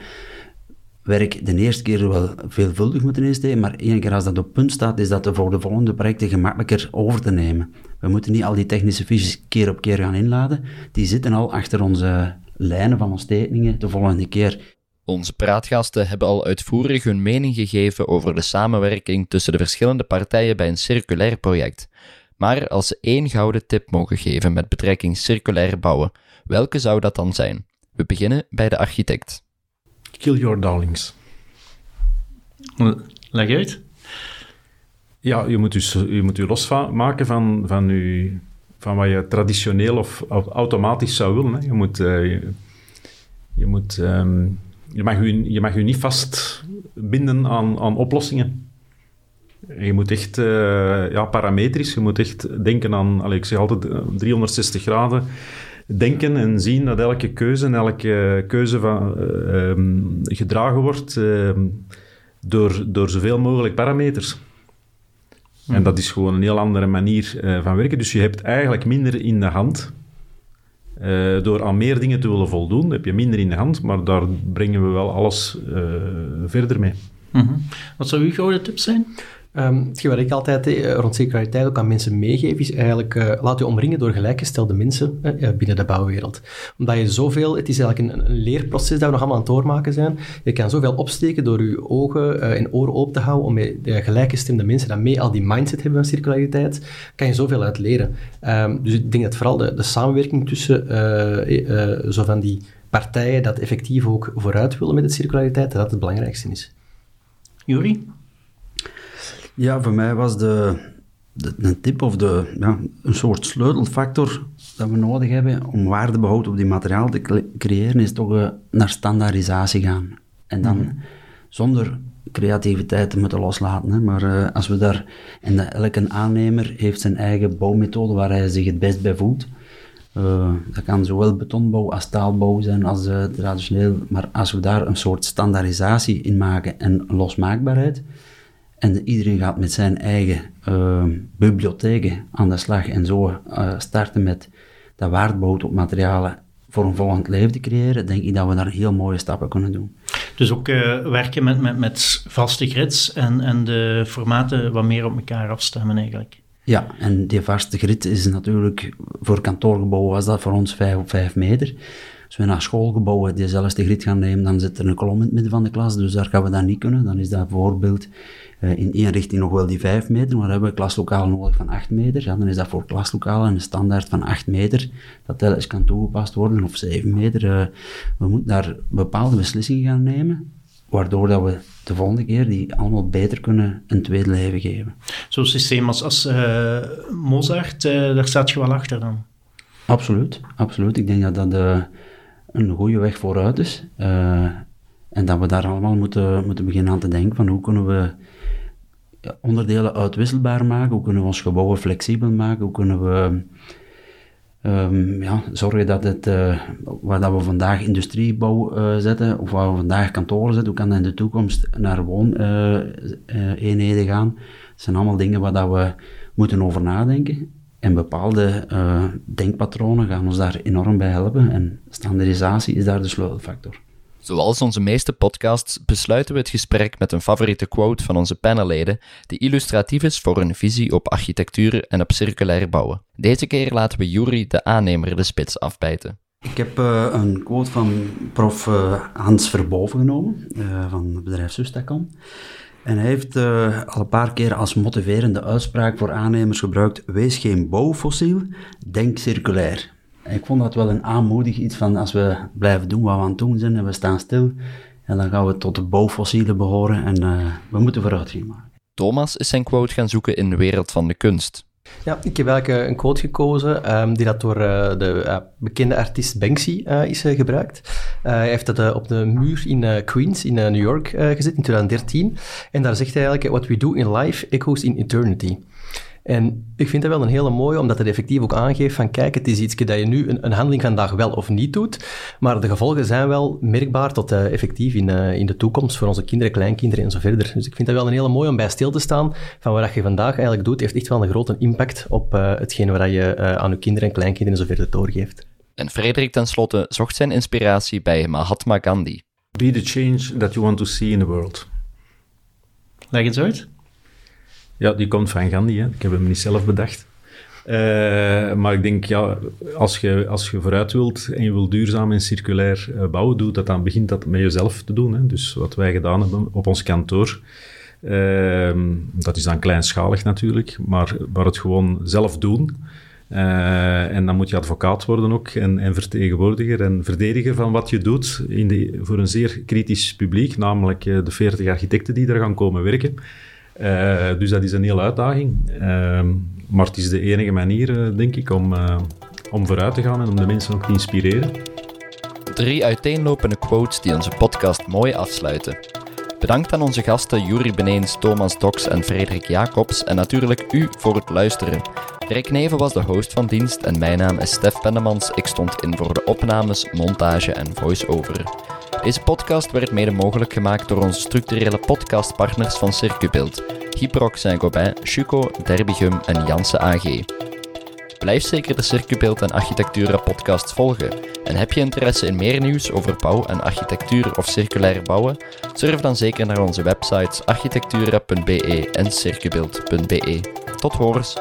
werk de eerste keer wel veelvuldig moeten insteken, maar één keer als dat op punt staat, is dat voor de volgende projecten gemakkelijker over te nemen. We moeten niet al die technische fiches keer op keer gaan inladen. Die zitten al achter onze lijnen van onze tekeningen de volgende keer. Onze praatgasten hebben al uitvoerig hun mening gegeven over de samenwerking tussen de verschillende partijen bij een circulair project. Maar als ze één gouden tip mogen geven met betrekking circulair bouwen, welke zou dat dan zijn? We beginnen bij de architect. Kill Your Darlings. Leg uit. Ja, je moet, dus, je moet je losmaken van, van, je, van wat je traditioneel of automatisch zou willen. Hè. Je, moet, uh, je, je, moet, um, je, mag je, je mag je niet vastbinden aan, aan oplossingen. Je moet echt uh, ja, parametrisch, je moet echt denken aan, allez, ik zeg altijd 360 graden denken en zien dat elke keuze en elke keuze van, uh, um, gedragen wordt uh, door, door zoveel mogelijk parameters. En dat is gewoon een heel andere manier eh, van werken. Dus je hebt eigenlijk minder in de hand. Eh, door aan meer dingen te willen voldoen, heb je minder in de hand, maar daar brengen we wel alles eh, verder mee. Mhm. Wat zou uw gouden tip zijn? Um, hetgeen wat ik altijd eh, rond circulariteit ook aan mensen meegeef, is eigenlijk uh, laat je omringen door gelijkgestelde mensen uh, binnen de bouwwereld. Omdat je zoveel, het is eigenlijk een, leerproces dat we nog allemaal aan het doormaken zijn. Je kan zoveel opsteken door je ogen en oren open te houden om met de gelijkgestemde mensen dat mee al die mindset hebben van circulariteit, kan je zoveel uit leren. Um, dus ik denk dat vooral de, de samenwerking tussen zo van die partijen dat effectief ook vooruit willen met de circulariteit, dat dat het belangrijkste is. Juri? Ja, voor mij was de, de, een tip of de, ja, een soort sleutelfactor dat we nodig hebben om waardebehoud op die materiaal te creëren, is toch uh, naar standaardisatie gaan. En dan mm. zonder creativiteit te moeten loslaten. Hè. Maar uh, als we daar, en elke aannemer heeft zijn eigen bouwmethode waar hij zich het best bij voelt. Uh, dat kan zowel betonbouw als staalbouw zijn als uh, traditioneel. Maar als we daar een soort standaardisatie in maken en losmaakbaarheid, en iedereen gaat met zijn eigen uh, bibliotheken aan de slag en zo uh, starten met dat waardbehoud op materialen voor een volgend leven te creëren, denk ik dat we daar heel mooie stappen kunnen doen. Dus ook uh, werken met, met, met vaste grids en, en de formaten wat meer op elkaar afstemmen eigenlijk. Ja, en die vaste grid is natuurlijk, voor kantoorgebouwen was dat voor ons 5 op 5 meter. Als we naar schoolgebouwen diezelfde grid gaan nemen, dan zit er een kolom in het midden van de klas, dus daar gaan we dat niet kunnen. Dan is dat bijvoorbeeld uh, in één richting nog wel die 5 meter, maar hebben we klaslokaal nodig van 8 meter. Ja, dan is dat voor klaslokalen een standaard van 8 meter, dat telkens kan toegepast worden, of 7 meter. Uh, we moeten daar bepaalde beslissingen gaan nemen, waardoor dat we de volgende keer die allemaal beter kunnen een tweede leven geven. Zo'n systeem als, als uh, Mozart, daar staat je wel achter dan? Absoluut, absoluut. Ik denk dat dat een goede weg vooruit is. en dat we daar allemaal moeten, moeten beginnen aan te denken van hoe kunnen we onderdelen uitwisselbaar maken? Hoe kunnen we ons gebouwen flexibel maken? Hoe kunnen we um, ja, zorgen dat het, uh, waar dat we vandaag industriebouw uh, zetten, of waar we vandaag kantoren zetten, hoe kan dat in de toekomst naar wooneenheden uh, gaan? Dat zijn allemaal dingen waar dat we moeten over nadenken. En bepaalde denkpatronen gaan ons daar enorm bij helpen. En standaardisatie is daar de sleutelfactor. Zoals onze meeste podcasts besluiten we het gesprek met een favoriete quote van onze panelleden die illustratief is voor een visie op architectuur en op circulair bouwen. Deze keer laten we Juri de aannemer de spits afbijten. Ik heb uh, een quote van prof uh, Hans Verboven genomen, uh, van het bedrijf Sustacom. En hij heeft al een paar keer als motiverende uitspraak voor aannemers gebruikt: Wees geen bouwfossiel, denk circulair. Ik vond dat wel een aanmoedig iets van als we blijven doen wat we aan het doen zijn en we staan stil, en dan gaan we tot de bouwfossielen behoren en uh, we moeten vooruitgang maken. Thomas is zijn quote gaan zoeken in de wereld van de kunst. Ja, ik heb eigenlijk een quote gekozen um, die dat door uh, de uh, bekende artiest Banksy is gebruikt. hij heeft het op de muur in Queens in New York gezet in 2013. En daar zegt hij eigenlijk: What we do in life echoes in eternity. En ik vind dat wel een hele mooie, omdat het effectief ook aangeeft van kijk, het is iets dat je nu een, een handeling vandaag wel of niet doet, maar de gevolgen zijn wel merkbaar tot uh, effectief in, uh, in de toekomst voor onze kinderen, kleinkinderen en zo verder. Dus ik vind dat wel een hele mooie om bij stil te staan van wat je vandaag eigenlijk doet, heeft echt wel een grote impact op uh, hetgene wat je aan je kinderen en kleinkinderen en zo verder doorgeeft. En Frederik tenslotte zocht zijn inspiratie bij Mahatma Gandhi. Be the change that you want to see in the world. Leg eens uit. Ja, die komt van Gandhi. Hè. Ik heb hem niet zelf bedacht. Uh, maar ik denk, ja, als je, als je vooruit wilt en je wilt duurzaam en circulair uh, bouwen, doe dat dan begint dat met jezelf te doen. Hè. Dus wat wij gedaan hebben op ons kantoor, uh, dat is dan kleinschalig natuurlijk, maar, maar het gewoon zelf doen. en dan moet je advocaat worden ook en, en, vertegenwoordiger en verdediger van wat je doet in de, voor een zeer kritisch publiek, namelijk de 40 architecten die er gaan komen werken. Uh, dus dat is een hele uitdaging. Uh, maar het is de enige manier, uh, denk ik, om, om vooruit te gaan en om de mensen ook te inspireren. Drie uiteenlopende quotes die onze podcast mooi afsluiten. Bedankt aan onze gasten Juri Beneens, Thomas Doks en Frederik Jacobs en natuurlijk u voor het luisteren. Rick Neven was de host van dienst en mijn naam is Stef Pennemans. Ik stond in voor de opnames, montage en voice-over. Deze podcast werd mede mogelijk gemaakt door onze structurele podcastpartners van Circubeeld, Hyproc Saint-Gobain, Chuco, Derbigum en Janssen AG. Blijf zeker de Circubeeld en Architectura podcast volgen. En heb je interesse in meer nieuws over bouw en architectuur of circulair bouwen? Surf dan zeker naar onze websites architectura.be en circubeeld.be. Tot horens!